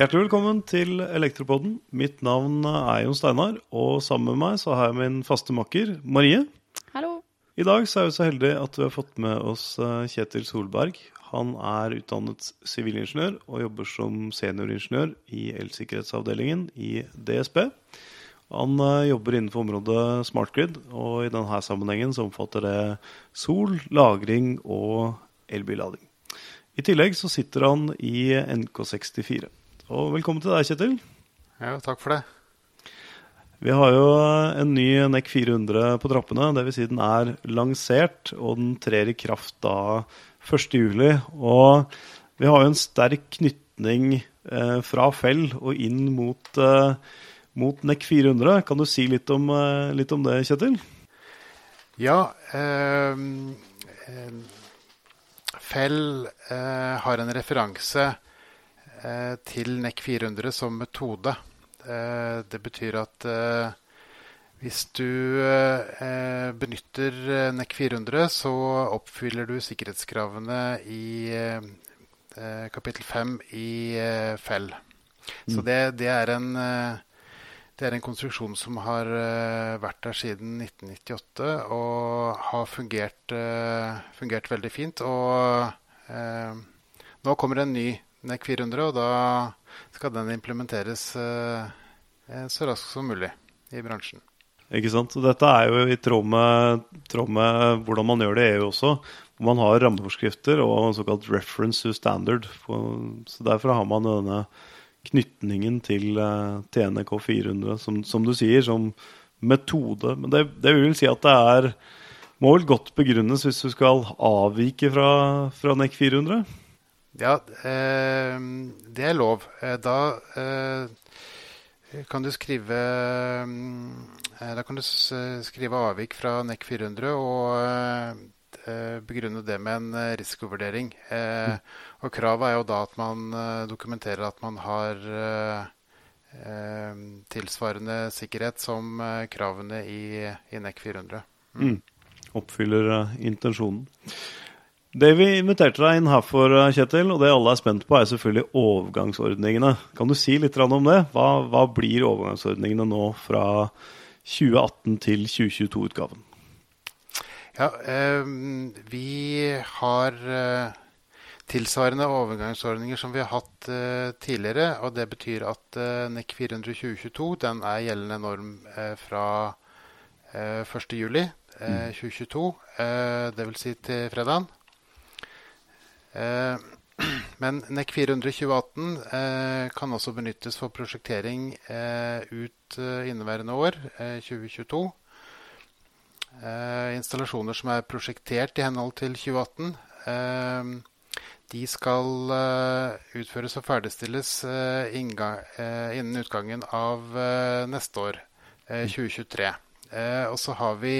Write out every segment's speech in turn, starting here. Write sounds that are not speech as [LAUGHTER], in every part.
Hjertelig velkommen til Elektropodden. Mitt navn er Jon Steinar, og sammen med meg så har jeg min faste makker Marie. Hallo. I dag så er vi så heldige at vi har fått med oss eh, Kjetil Solberg. Han er utdannet sivilingeniør og jobber som senioringeniør i elsikkerhetsavdelingen i DSB. Han eh, jobber innenfor området smart grid, og i denne sammenhengen så omfatter det sol, lagring og elbillading. I tillegg så sitter han i NK64. Og velkommen til deg, Kjetil. Ja, takk for det. Vi har jo en ny NEC 400 på trappene. Dvs. Si den er lansert, og den trer i kraft da 1.7. Og vi har jo en sterk knytning eh, fra Fell og inn mot, eh, mot NEC 400. Kan du si litt om, eh, litt om det, Kjetil? Ja. Eh, Fell eh, har en referanse Eh, til NEC 400 som metode. Eh, det betyr at eh, hvis du benytter NEC 400, så oppfyller du sikkerhetskravene i kapittel 5 i Fell. Så mm. det, det, er en, det, er en, konstruksjon som har vært der siden 1998 og har fungert, fungert veldig fint. Og nå kommer en ny NEC 400, og da skal den implementeres eh, eh, så raskt som mulig i bransjen. Ikke sant? Og dette er jo i tråd med, tråd med, hvordan man gjør det i EU også. Hvor man har rammeforskrifter og såkalt reference to standard. Så Derfor har man denne knytningen til eh, TNK 400, som, som, du sier, som metode. Men det, det vil si at det er må vel godt begrunnes hvis du skal avvike fra, fra NEC 400? Ja, eh, det er lov. Eh, da eh, kan du skrive Da kan du skrive avvik fra NEC 400 og begrunne det med en risikovurdering. Eh, Og kravet er jo da at man dokumenterer at man har tilsvarende sikkerhet som kravene i, i NEC 400. Mm. Mm. Oppfyller intensjonen. Det vi inviterte deg inn her for, eh, Kjetil, og det alle er spent på, er selvfølgelig overgangsordningene. Kan du si litt om det? Hva, hva blir overgangsordningene nå fra 2018 til 2022-utgaven? Ja, eh, vi har eh, tilsvarende overgangsordninger som vi har hatt eh, tidligere. og Det betyr at eh, NEC 422 den er gjeldende norm eh, fra 1.7 mm. 2022. Dvs. Si til fredagen. Eh, [CLEARS THROAT] men NEC 42018 eh, kan også benyttes for prosjektering ut inneværende år, 2022. installasjoner som er prosjektert i henhold til 2018, de skal utføres og ferdigstilles innen utgangen av neste år, 2023. og så har vi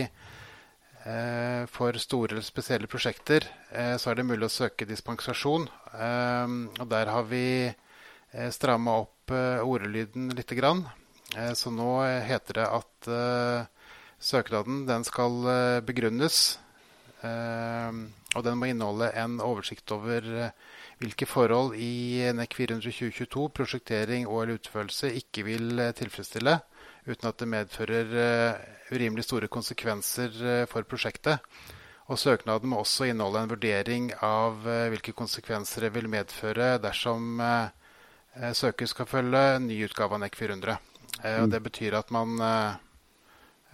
Eh, for store eller spesielle prosjekter eh, så er det mulig å søke dispensasjon. Eh, og der har vi stramma opp ordelyden litt. Så nå heter det at søknaden den skal begrunnes. Og den må inneholde en oversikt over hvilke forhold i NEC 422 prosjektering og eller utførelse ikke vil tilfredsstille uten at det medfører eh, urimelig store konsekvenser eh, for prosjektet. Og Søknaden må også inneholde en vurdering av eh, hvilke konsekvenser det vil medføre dersom søker skal følge ny utgave av NEC 400. Og mm. det betyr at man,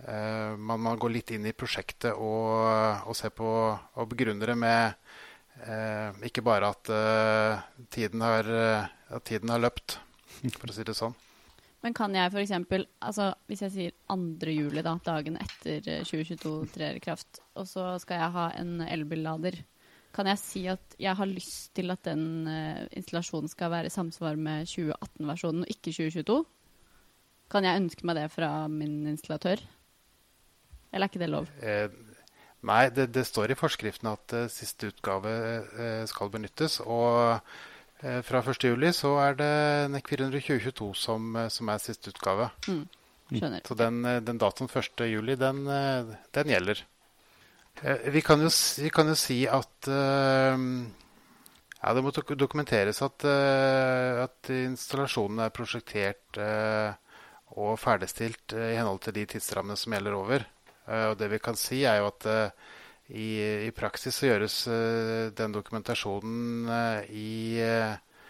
man, man går litt inn i prosjektet og, og ser på og begrunner det med ikke bare at, tiden har, at tiden har løpt, for å si det sånn. Men kan jeg f.eks. Altså, hvis jeg sier 2. juli, da, dagen etter 2022 eh, trer i kraft, og så skal jeg ha en elbillader, kan jeg si at jeg har lyst til at den installasjonen skal være i samsvar med 2018-versjonen og ikke 2022? Kan jeg ønske meg det fra min installatør? Eller er ikke det lov? Eh, nei, det, det, står i forskriften at eh, siste utgave eh, skal benyttes. og Eh, fra 1.7 så er det NEC 422 som, eh, som er siste utgave. Mm. Skjønner. Så den, eh, den datoen 1.7, den, den gjelder. Vi kan, jo, vi kan jo, si at uh, Ja, Det må dokumenteres at, uh, at installasjonen er prosjektert uh, og ferdigstilt i henhold til de tidsrammene som gjelder over. Og Det vi kan si, er jo at i, i, praksis så gjøres den dokumentasjonen i,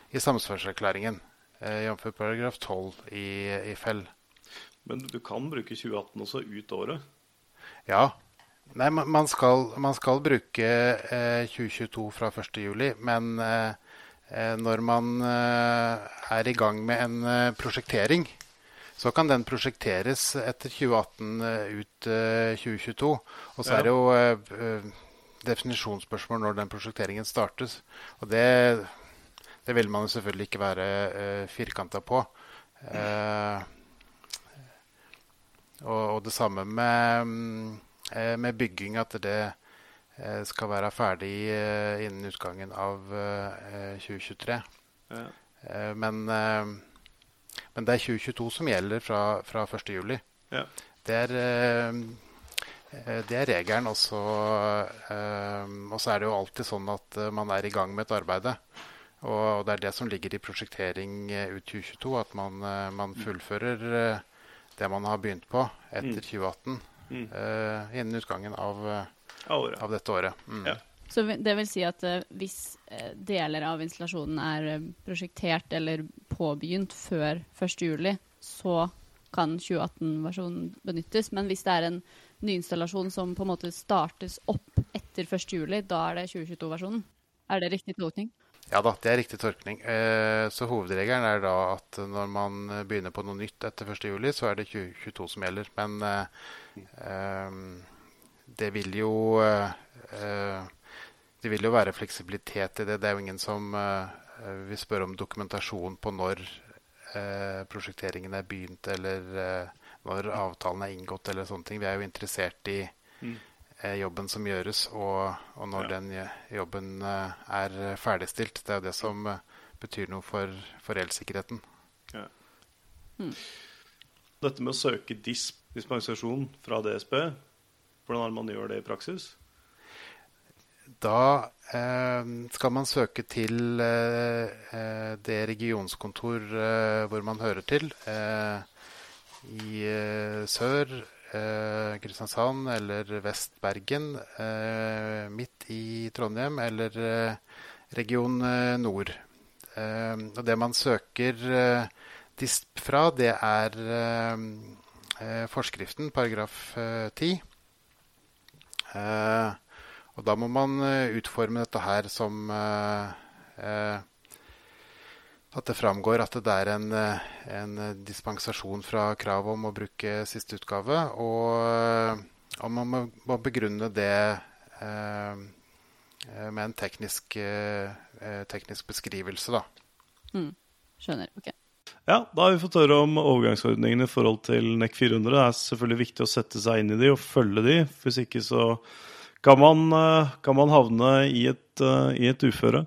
i samsvarserklæringen, jf. paragraf 12 i, i FEL. Men du kan bruke 2018 også ut året? Ja, Nei, man skal, man skal bruke eh, 2022 fra 1.7, men eh, eh, når man eh, er i gang med en eh, prosjektering, så kan den prosjekteres etter 2018 eh, ut 2022. Og så er det jo definisjonsspørsmål når den prosjekteringen startes. Og det, det vil man jo selvfølgelig ikke være uh, firkanta på. Og, og, det samme med um, Eh, med bygging at det eh, skal være ferdig eh, innen utgangen av 2023. Ja. Men, men, det er 2022 som gjelder fra, fra 1.7. Ja. Det, er, det er regelen. Og så, og så er det jo alltid sånn at man er i gang med et arbeid. Og det er det som ligger i prosjektering ut 2022, at man, man fullfører det man har begynt på etter 2018. Mm mm. uh, innen utgangen av, av, dette året. Mm. Ja. Så det vil si at hvis deler av installasjonen er prosjektert eller påbegynt før 1.7, så kan 2018-versjonen benyttes. Men hvis det er en nyinstallasjon som på en måte startes opp etter 1.7, da er det 2022-versjonen? Er det riktig tolkning? Ja da, det er riktig tolkning. Eh, så hovedregelen er da at når man begynner på noe nytt etter 1.7, så er det 2022 som gjelder. Men eh, det vil jo eh, Det vil jo være fleksibilitet i det. Det er jo ingen som vil spør om dokumentasjon på når prosjekteringen er begynt, eller når avtalen er inngått, eller sånne ting. Vi er jo interessert i mm jobben som gjøres, og, og når ja. den jobben eh, er ferdigstilt. Det er det som eh, betyr noe for, for elsikkerheten. Ja. Mm. Dette med å søke disp, dispensasjon fra DSB, hvordan er det man gjør det i praksis? Da eh, skal man søke til eh, eh det regionskontor eh, hvor man hører til. I sør Kristiansand eller Vest-Bergen, midt i Trondheim eller region nord. Eh, og det man søker DISP fra, det er forskriften, paragraf 10. og da må man utforme dette her som at det framgår at det er en, eh, en dispensasjon fra kravet om å bruke siste utgave. Og, eh, og man må, må, begrunne det eh, med en teknisk, eh, teknisk beskrivelse, da. Mm. Skjønner. Ok. Ja, da har vi fått høre om overgangsordningene i forhold til NEC 400. Det er selvfølgelig viktig å sette seg inn i de og følge de. Hvis ikke så kan man, kan man havne i et, i et uføre.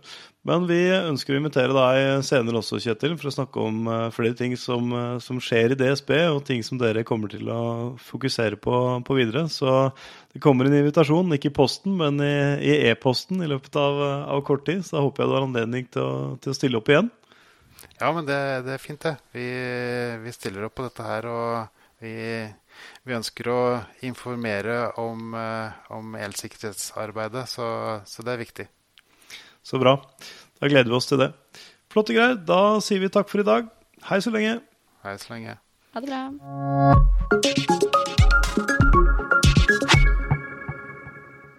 Men vi ønsker å invitere deg senere også, Kjetil, for å snakke om eh, flere ting som, eh, som skjer i DSB, og ting som dere kommer til å fokusere på, på videre. Så det kommer en invitasjon, ikke i posten, men i e-posten i, løpet av, av, kort tid. Så da håper jeg du har anledning til å, til å stille opp igjen. Ja, men det, det er fint, det. Vi, vi, stiller opp på dette her. og vi, vi ønsker å informere om, eh, om elsikkerhetsarbeidet, så, så det er viktig. Så bra. Da gleder vi oss til det. Flotte greier. Da sier vi takk for i dag. Hei så lenge. Hei så lenge. Ha det bra.